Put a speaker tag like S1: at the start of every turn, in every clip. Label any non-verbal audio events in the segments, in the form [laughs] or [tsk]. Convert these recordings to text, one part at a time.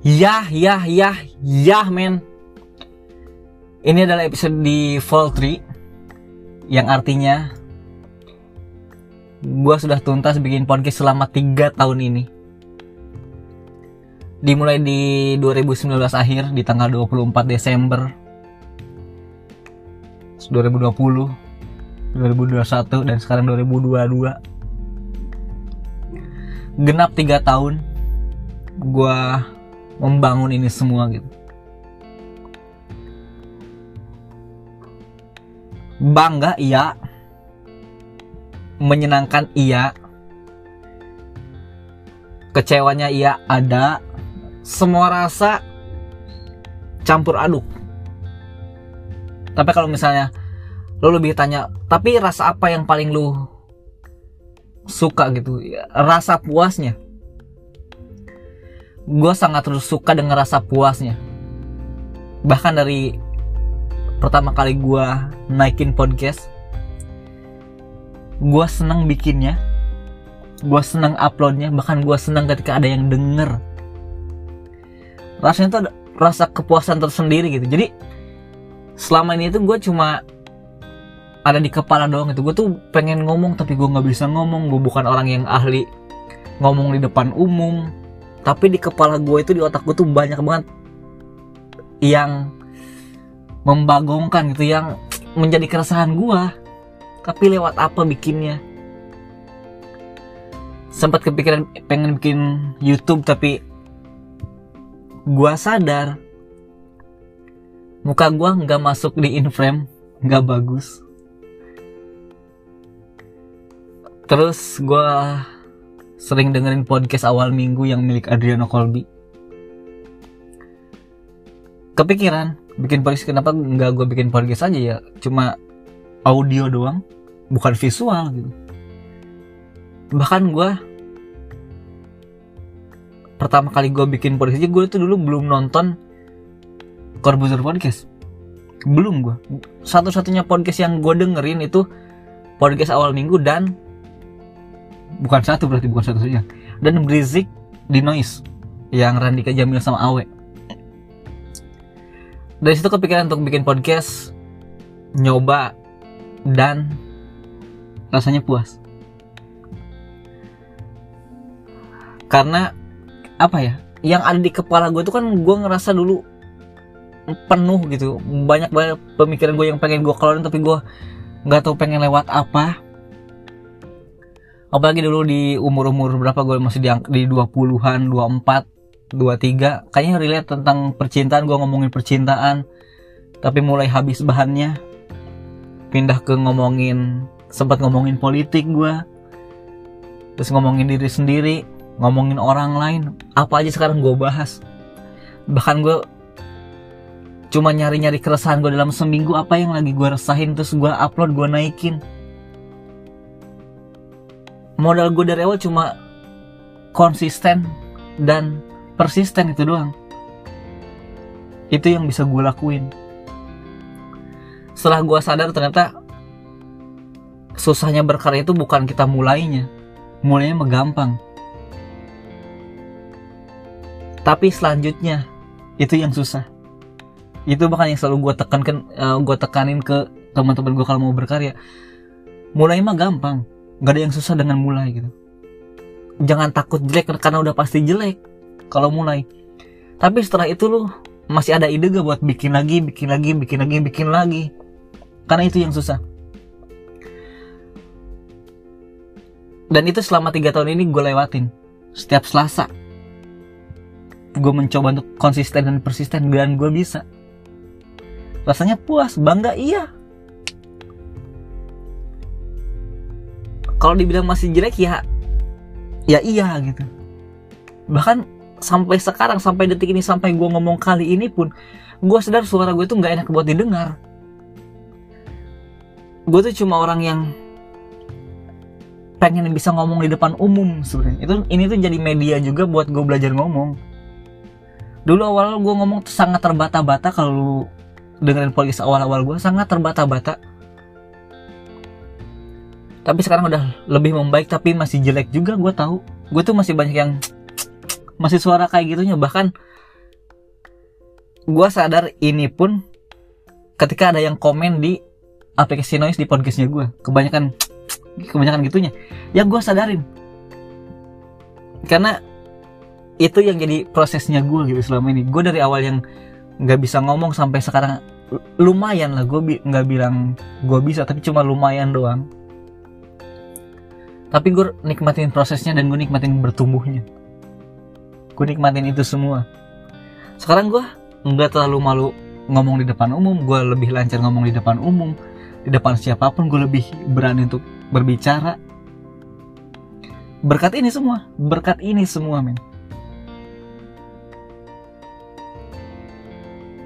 S1: Yah, yah, yah, yah, men. Ini adalah episode di Fall 3 yang artinya gua sudah tuntas bikin podcast selama 3 tahun ini. Dimulai di 2019 akhir di tanggal 24 Desember 2020, 2021 dan sekarang 2022. Genap 3 tahun gua membangun ini semua gitu. Bangga iya. Menyenangkan iya. Kecewanya iya ada. Semua rasa campur aduk. Tapi kalau misalnya lo lebih tanya, tapi rasa apa yang paling lu suka gitu? Rasa puasnya gue sangat suka dengan rasa puasnya. Bahkan dari pertama kali gue naikin podcast gue seneng bikinnya gue seneng uploadnya bahkan gue seneng ketika ada yang denger. Rasanya tuh rasa kepuasan tersendiri gitu. Jadi selama ini itu gue cuma ada di kepala doang itu gue tuh pengen ngomong tapi gue nggak bisa ngomong. Gue bukan orang yang ahli ngomong di depan umum tapi di kepala gue itu di otak gue tuh banyak banget yang membagongkan gitu yang menjadi keresahan gue tapi lewat apa bikinnya? Sempat kepikiran pengen bikin YouTube tapi gue sadar muka gue nggak masuk di inframe nggak bagus. Terus gue sering dengerin podcast awal minggu yang milik Adriano Colby. Kepikiran bikin podcast kenapa nggak gue bikin podcast aja ya? Cuma audio doang bukan visual gitu. Bahkan gue pertama kali gue bikin podcast aja gue tuh dulu belum nonton Corbuzier podcast. Belum gue satu-satunya podcast yang gue dengerin itu podcast awal minggu dan bukan satu berarti bukan satu saja. Dan berisik di noise yang Randika Jamil sama Awe. Dari situ kepikiran untuk bikin podcast nyoba dan rasanya puas. Karena apa ya yang ada di kepala gue itu kan gue ngerasa dulu penuh gitu. Banyak banyak pemikiran gue yang pengen gue keluarin tapi gue nggak tahu pengen lewat apa apalagi dulu di umur-umur berapa gue masih di, di 20-an 24 23 kayaknya relate tentang percintaan gue ngomongin percintaan. Tapi mulai habis bahannya pindah ke ngomongin sempat ngomongin politik gue terus ngomongin diri sendiri ngomongin orang lain apa aja sekarang gue bahas. Bahkan gue cuma nyari-nyari keresahan gue dalam seminggu apa yang lagi gue resahin terus gue upload gue naikin modal gue dari awal cuma konsisten dan persisten itu doang. Itu yang bisa gue lakuin. Setelah gue sadar ternyata susahnya berkarya itu bukan kita mulainya mulainya menggampang tapi selanjutnya itu yang susah. Itu bahkan yang selalu gue tekankan eh, gue tekanin ke teman-teman gue kalau mau berkarya. Mulai mah gampang nggak ada yang susah dengan mulai gitu. Jangan takut jelek karena udah pasti jelek kalau mulai. Tapi setelah itu lu masih ada ide gak buat bikin lagi bikin lagi bikin lagi bikin lagi? Karena itu yang susah. Dan itu selama tiga tahun ini gue lewatin. Setiap selasa gue mencoba untuk konsisten dan persisten dan gue bisa. Rasanya puas bangga iya kalau dibilang masih jelek ya ya iya gitu. Bahkan sampai sekarang sampai detik ini sampai gue ngomong kali ini pun gue sadar suara gue tuh nggak enak buat didengar. Gue tuh cuma orang yang pengen bisa ngomong di depan umum sebenarnya. Itu ini tuh jadi media juga buat gue belajar ngomong. Dulu awal gue ngomong tuh sangat terbata-bata kalau dengerin podcast awal-awal gue sangat terbata-bata tapi sekarang udah lebih membaik tapi masih jelek juga gue tahu. Gue tuh masih banyak yang masih suara kayak gitunya. Bahkan gue sadar ini pun ketika ada yang komen di aplikasi noise di podcastnya gue kebanyakan kebanyakan gitunya. Yang gue sadarin. Karena itu yang jadi prosesnya gue gitu selama ini. Gue dari awal yang nggak bisa ngomong sampai sekarang lumayan lah gue bi nggak bilang gue bisa tapi cuma lumayan doang tapi gue nikmatin prosesnya dan gue nikmatin bertumbuhnya. Gue nikmatin itu semua. Sekarang gue nggak terlalu malu ngomong di depan umum. Gue lebih lancar ngomong di depan umum. Di depan siapa pun gue lebih berani untuk berbicara. Berkat ini semua. Berkat ini semua men.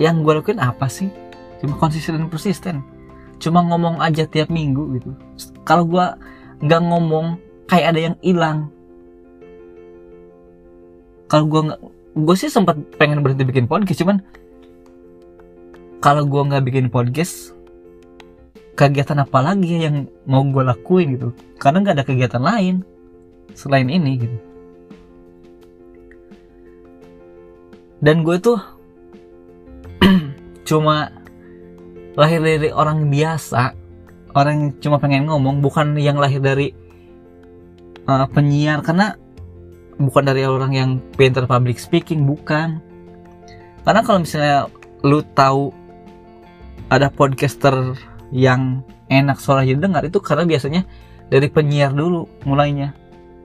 S1: Yang gue lakuin apa sih? Cuma konsisten dan persisten. Cuma ngomong aja tiap minggu gitu. Kalau gue nggak ngomong kayak ada yang hilang. Kalau gue gue sih sempat pengen berhenti bikin podcast cuman kalau gue nggak bikin podcast kegiatan apa lagi yang mau gue lakuin gitu? Karena nggak ada kegiatan lain selain ini gitu. Dan gue tuh [clears throat] cuma lahir dari orang biasa orang yang cuma pengen ngomong bukan yang lahir dari uh, penyiar. Karena bukan dari orang yang pinter public speaking bukan. Karena kalau misalnya lu tahu ada podcaster yang enak suaranya dengar itu karena biasanya dari penyiar dulu mulainya.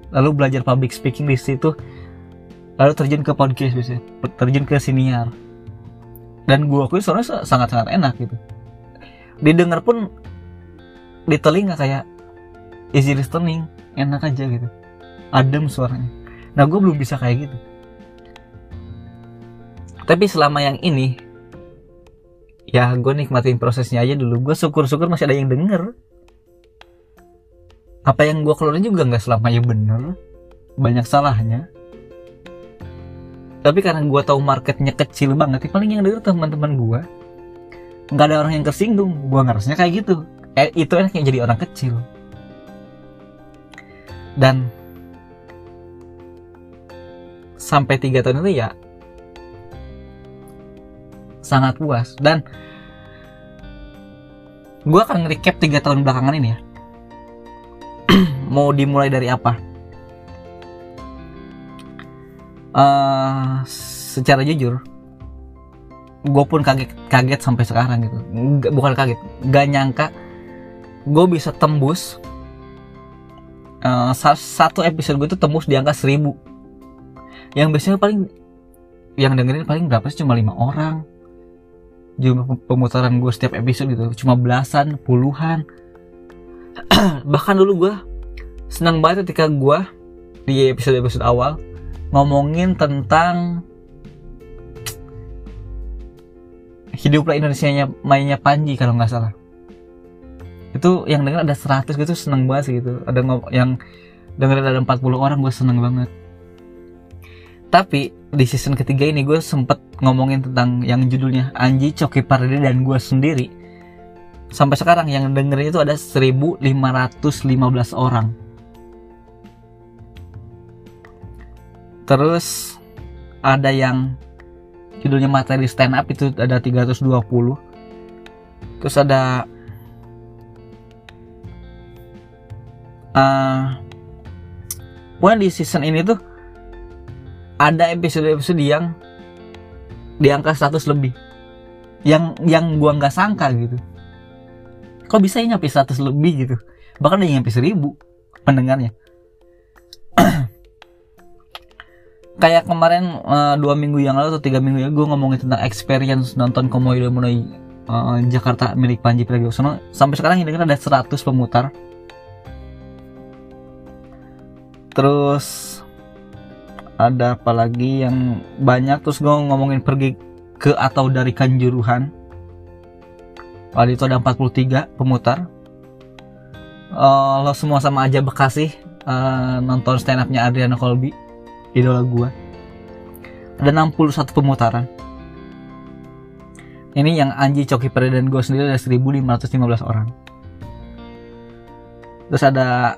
S1: Lalu belajar public speaking di situ. Lalu terjun ke podcast biasanya. Terjun ke siniar. Dan gua akuin suaranya sangat-sangat enak gitu. Didengar pun di telinga kayak easy listening? Enak aja gitu. Adem suaranya. Nah gue belum bisa kayak gitu. Tapi selama yang ini ya gue nikmatin prosesnya aja dulu. Gue syukur-syukur masih ada yang denger. Apa yang gue keluarin juga nggak selamanya bener. Banyak salahnya. Tapi karena gue tahu marketnya kecil banget ya paling yang denger teman-teman gue nggak ada orang yang tersinggung. Gue ngerasanya kayak gitu eh, itu enaknya jadi orang kecil. Dan sampai tiga tahun itu ya sangat puas. Dan gue akan recap tiga tahun belakangan ini ya. [clears throat] Mau dimulai dari apa? Uh, secara jujur gue pun kaget kaget sampai sekarang gitu. Nggak, bukan kaget gak nyangka gue bisa tembus uh, satu episode gue tuh tembus di angka seribu. Yang biasanya paling yang dengerin paling berapa sih? Cuma lima orang. Jumlah pemutaran gue setiap episode gitu cuma belasan puluhan. [clears throat] Bahkan dulu gue senang banget ketika gue di episode episode awal ngomongin tentang hiduplah Indonesia nya mainnya Panji kalau nggak salah itu yang denger ada 100 gitu seneng banget gitu. Ada yang dengerin ada 40 orang gue seneng banget. Tapi di season ketiga ini gue sempet ngomongin tentang yang judulnya Anji Coki Pardede dan gue sendiri. Sampai sekarang yang dengerin itu ada 1515 orang. Terus ada yang judulnya materi stand up itu ada 320 terus ada uh, pokoknya di season ini tuh ada episode-episode yang di angka 100 lebih. Yang yang gua nggak sangka gitu. Kok bisa ini nyampe 100 lebih gitu? Bahkan ada yang nyampe 1000 pendengarnya. [clears throat] Kayak kemarin uh, dua minggu yang lalu atau tiga minggu ya gue ngomongin tentang experience nonton Komodo Munoi uh, Jakarta milik Panji Pragiwaksono. Sampai sekarang ini kan ada 100 pemutar terus ada apa lagi yang banyak? Terus gue ngomongin pergi ke atau dari Kanjuruhan. Waktu itu ada 43 pemutar. Uh, Lo semua sama aja Bekasi uh, Nonton stand upnya Adriana Colby idola gue ada 61 pemutaran. Ini yang Anji Coki Pere dan gue sendiri ada 1515 orang. Terus ada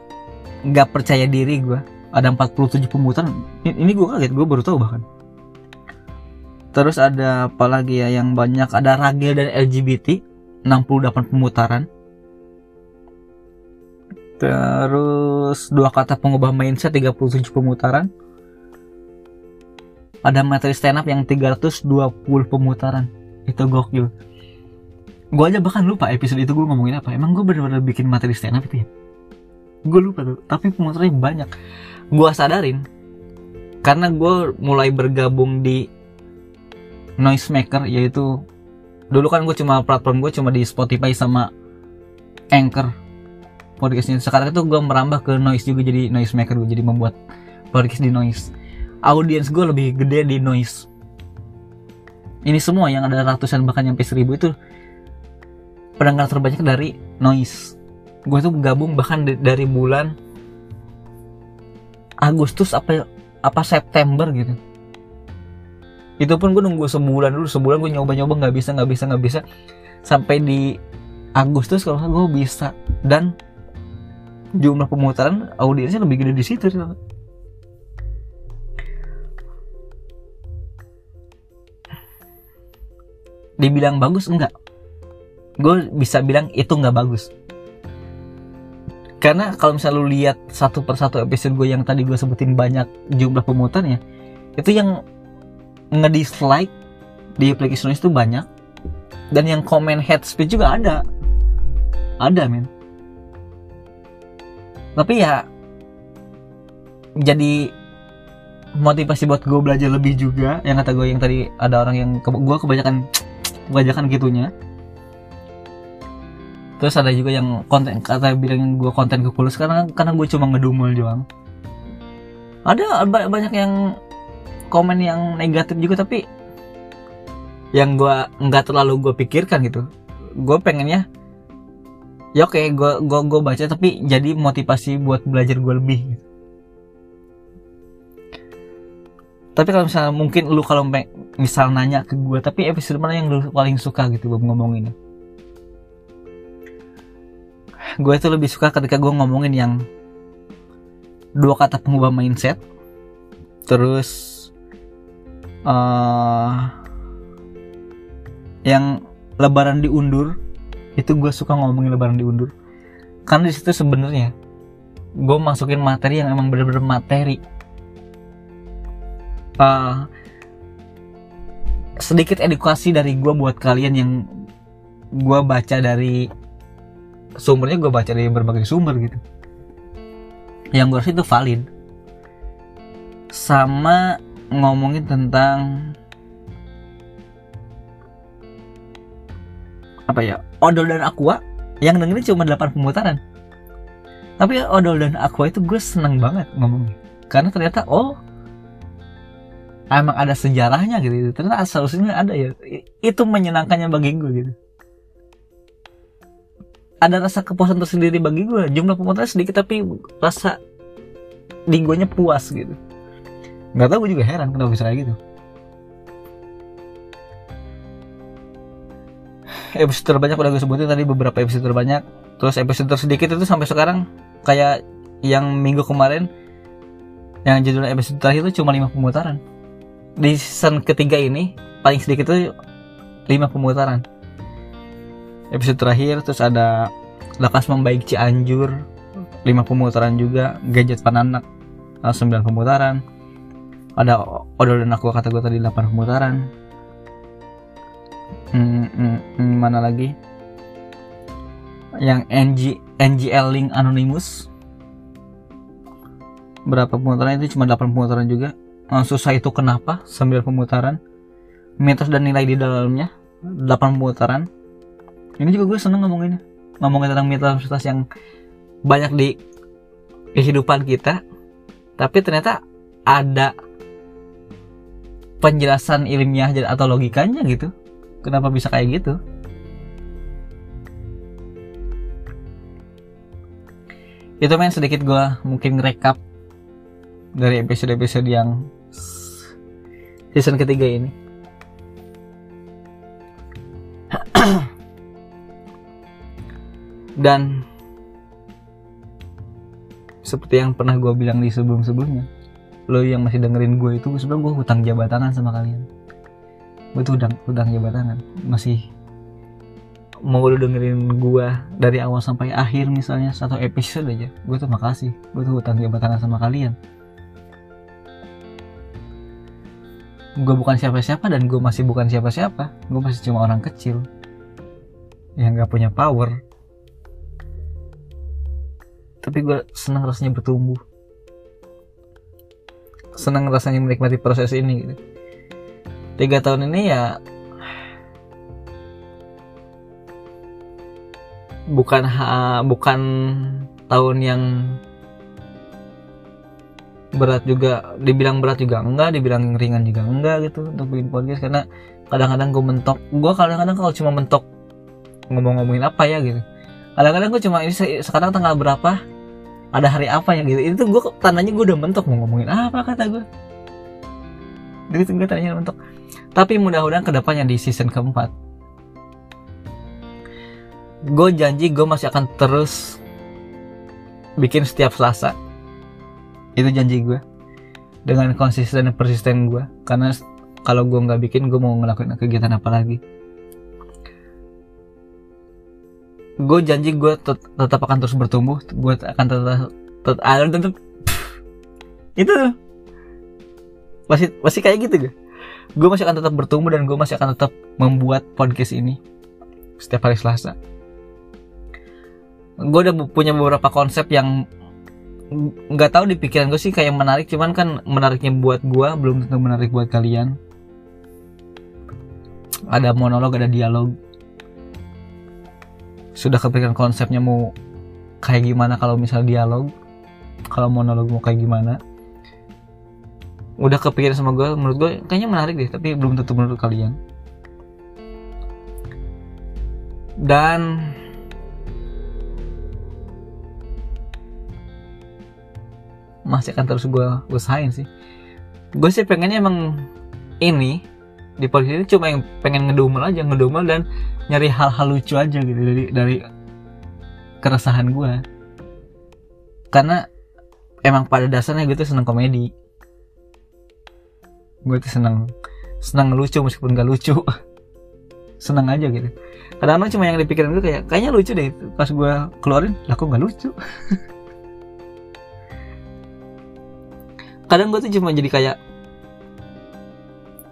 S1: nggak percaya diri gue ada 47 pemutaran ini, gue kaget gue baru tahu bahkan. Terus ada apa lagi ya yang banyak? Ada ragil dan LGBT 68 pemutaran. Terus dua kata pengubah mindset 37 pemutaran. Ada materi stand up yang 320 pemutaran. Itu gokil. Gue aja bahkan lupa episode itu gue ngomongin apa. Emang gue bener-bener bikin materi stand up itu ya gue lupa tuh tapi pemutarannya banyak. Gue sadarin karena gue mulai bergabung di noise maker yaitu dulu kan gue cuma platform gue cuma di Spotify sama Anchor podcastnya sekarang itu gue merambah ke noise juga jadi noise maker gue jadi membuat podcast di noise. Audiens gue lebih gede di noise. Ini semua yang ada ratusan bahkan sampai seribu itu pendengar terbanyak dari noise gue tuh gabung bahkan dari bulan Agustus apa apa September gitu. Itu pun gue nunggu sebulan dulu sebulan gue nyoba-nyoba nggak bisa nggak bisa nggak bisa. Sampai di Agustus kalau gue bisa. Dan jumlah pemutaran audiensnya lebih gede di situ dibilang bagus enggak. Gue bisa bilang itu nggak bagus karena kalau misalnya lu lihat satu persatu episode gue yang tadi gue sebutin banyak jumlah pemutarnya itu yang ngedislike di aplikasi itu banyak. Dan yang komen head speech juga ada. Ada men. Tapi ya jadi motivasi buat gue belajar lebih juga. Yang kata gue yang tadi ada orang yang ke, gue kebanyakan [tsk] kebanyakan gitunya terus ada juga yang konten kata bilang gue konten kekulus karena karena gue cuma ngedumel doang. Ada banyak yang komen yang negatif juga tapi yang gue nggak terlalu gue pikirkan gitu. Gue pengennya ya oke gue gue gue baca tapi jadi motivasi buat belajar gue lebih gitu. tapi kalau misalnya mungkin lu kalau misal nanya ke gue tapi episode mana yang lu paling suka gitu gue ngomongin gue itu lebih suka ketika gue ngomongin yang dua kata pengubah mindset. Terus uh, yang lebaran diundur itu gue suka ngomongin lebaran diundur. Karena di situ sebenarnya gue masukin materi yang emang bener-bener materi. Uh, sedikit edukasi dari gue buat kalian yang gue baca dari sumbernya gue baca dari berbagai sumber gitu. Yang gue rasa itu valid. Sama ngomongin tentang apa ya Odol dan Aqua yang dengerin cuma 8 pemutaran. Tapi Odol dan Aqua itu gue seneng banget ngomongnya. Karena ternyata oh emang ada sejarahnya gitu. Ternyata asal usulnya ada ya. Itu menyenangkannya bagi gue gitu ada rasa kepuasan tersendiri bagi gue jumlah pemutaran sedikit tapi rasa di gue puas gitu. Nggak tahu gue juga heran kenapa bisa kayak gitu. Episode terbanyak udah gue sebutin tadi beberapa episode terbanyak. Terus episode tersedikit itu sampai sekarang kayak yang minggu kemarin yang judulnya episode terakhir itu cuma 5 pemutaran. Di season ketiga ini paling sedikit itu 5 pemutaran episode terakhir terus ada lekas membaik Cianjur 5 pemutaran juga gadget pananak 9 pemutaran. Ada odol dan aku kata gue tadi 8 pemutaran. Hmm, hmm, hmm, mana lagi? Yang NG NGL Link Anonymous. Berapa pemutaran? Itu cuma 8 pemutaran juga. Susah itu kenapa 9 pemutaran. Mitos dan nilai di dalamnya 8 pemutaran ini juga gue seneng ngomongin ngomongin tentang mitos-mitos yang banyak di kehidupan kita tapi ternyata ada penjelasan ilmiah atau logikanya gitu. Kenapa bisa kayak gitu? Itu main sedikit gue mungkin rekap dari episode-episode yang season ketiga ini [clears throat] dan seperti yang pernah gue bilang di sebelum-sebelumnya lo yang masih dengerin gue itu sebenarnya gue hutang jabatan sama kalian. Gue tuh udang udang jabatan masih mau lu dengerin gue dari awal sampai akhir misalnya satu episode aja gue tuh makasih. Gue tuh utang jabatan sama kalian. Gue bukan siapa-siapa dan gue masih bukan siapa-siapa. Gue masih cuma orang kecil yang gak punya power tapi gue senang rasanya bertumbuh. Senang rasanya menikmati proses ini gitu. Tiga tahun ini ya bukan ha, bukan tahun yang berat juga dibilang berat juga enggak dibilang ringan juga enggak gitu untuk bikin podcast. Karena kadang-kadang gue mentok gue kadang-kadang kalau cuma mentok ngomong-ngomongin apa ya gitu. Kadang-kadang gue cuma ini sekarang tanggal berapa ada hari apa ya gitu. Itu gue tandanya gue udah mentok mau ngomongin apa kata gue jadi gue tanya mentok. Tapi mudah-mudahan ke depannya di season keempat. Gue janji gue masih akan terus bikin setiap selasa. Itu janji gue dengan konsisten dan persisten gue karena kalau gue nggak bikin gue mau ngelakuin kegiatan apa lagi gue janji gue tet tetap akan terus bertumbuh gue akan tetap tetap ah, tetap itu. Masih masih kayak gitu gue gue masih akan tetap bertumbuh dan gue masih akan tetap membuat podcast ini setiap hari Selasa. Gue udah punya beberapa konsep yang nggak tahu di pikiran gue sih kayak menarik cuman kan menariknya buat gue belum tentu menarik buat kalian. Ada monolog ada dialog sudah kepikiran konsepnya mau kayak gimana kalau misal dialog? Kalau monolog mau kayak gimana? Udah kepikiran sama gue menurut gue kayaknya menarik deh tapi belum tentu menurut kalian. Dan masih akan terus gue usahain sih. Gue sih pengennya emang ini di polisi ini cuma yang pengen ngedumel aja ngedumel dan nyari hal-hal lucu aja gitu dari dari keresahan gue karena emang pada dasarnya gue tuh seneng komedi. Gue tuh seneng seneng lucu meskipun gak lucu. [laughs] Seneng aja gitu. Kadang-kadang cuma yang dipikirin gue kayak kayaknya lucu deh. Pas gue keluarin lah kok gak lucu? [laughs] Kadang gue tuh cuma jadi kayak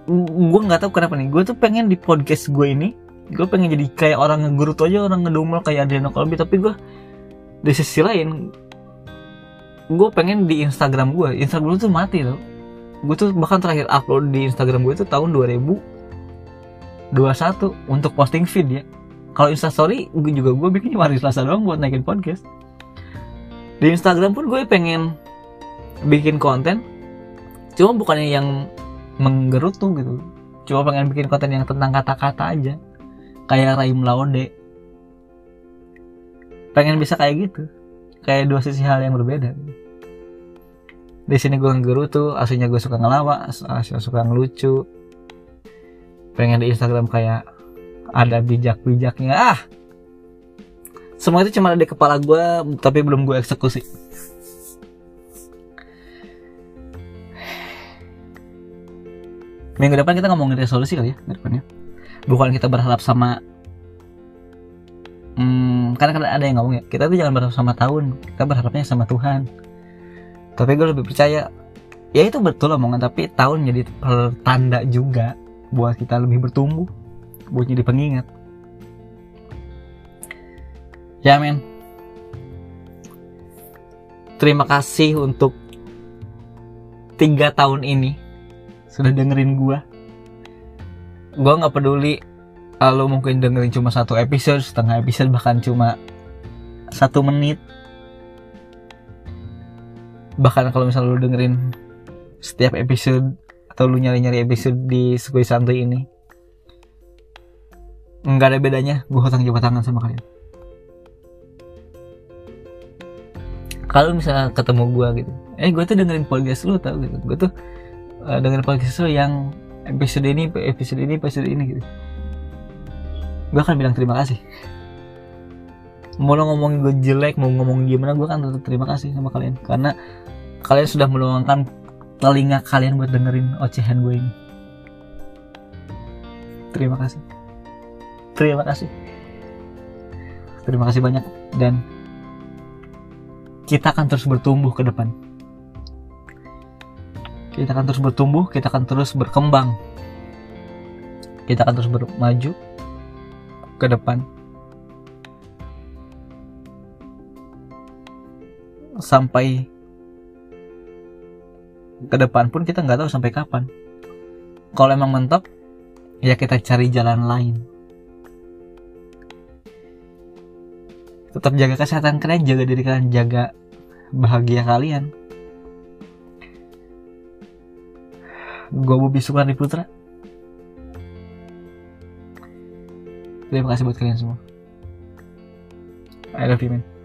S1: gue nggak tahu kenapa nih gue tuh pengen di podcast gue ini gue pengen jadi kayak orang ngegurut aja orang ngedumel kayak Adriano Colby tapi gue di sisi lain gue pengen di Instagram gue Instagram tuh mati loh gue tuh bahkan terakhir upload di Instagram gue itu tahun 2021 untuk posting feed ya. Kalau instastory gue juga gue bikin hari Selasa doang buat naikin podcast. Di Instagram pun gue pengen bikin konten cuma bukannya yang menggerutu gitu. Cuma pengen bikin konten yang tentang kata-kata aja kayak Raim Laude pengen bisa kayak gitu. Kayak dua sisi hal yang berbeda. Di sini gue nggerutu aslinya gue suka ngelawak aslinya suka ngelucu. Pengen di Instagram kayak ada bijak-bijaknya. Ah! Semua itu cuma ada di kepala gue tapi belum gue eksekusi. Minggu depan kita ngomongin resolusi kali ya depannya bukan kita berharap sama hmm, karena kan ada yang ngomong ya kita tuh jangan berharap sama tahun kita berharapnya sama Tuhan. Tapi gue lebih percaya ya itu betul omongan tapi tahun jadi pertanda juga buat kita lebih bertumbuh buat jadi pengingat. Ya men. Terima kasih untuk tiga tahun ini sudah dengerin gue gue nggak peduli kalau mungkin dengerin cuma satu episode setengah episode bahkan cuma satu menit. Bahkan kalau misalnya lu dengerin setiap episode atau lu nyari-nyari episode di Sukui Santuy ini nggak ada bedanya. Gue hutang jabat tangan sama kalian. Kalau misalnya ketemu gue gitu eh gue tuh dengerin podcast lu tau gitu. Gue tuh uh, dengan podcast lo yang episode ini episode ini episode ini gitu. Gue akan bilang terima kasih. Mau lo ngomongin gue jelek mau ngomong gimana gue akan tetap terima kasih sama kalian. Karena kalian sudah meluangkan telinga kalian buat dengerin ocehan gue ini. Terima kasih. Terima kasih. Terima kasih banyak dan kita akan terus bertumbuh ke depan kita akan terus bertumbuh kita akan terus berkembang. Kita akan terus bermaju ke depan. Sampai ke depan pun kita nggak tahu sampai kapan. Kalau emang mentok ya kita cari jalan lain. Tetap jaga kesehatan kalian jaga diri kalian jaga bahagia kalian gue Bobi Sukarni Putra. Terima kasih buat kalian semua. I love you man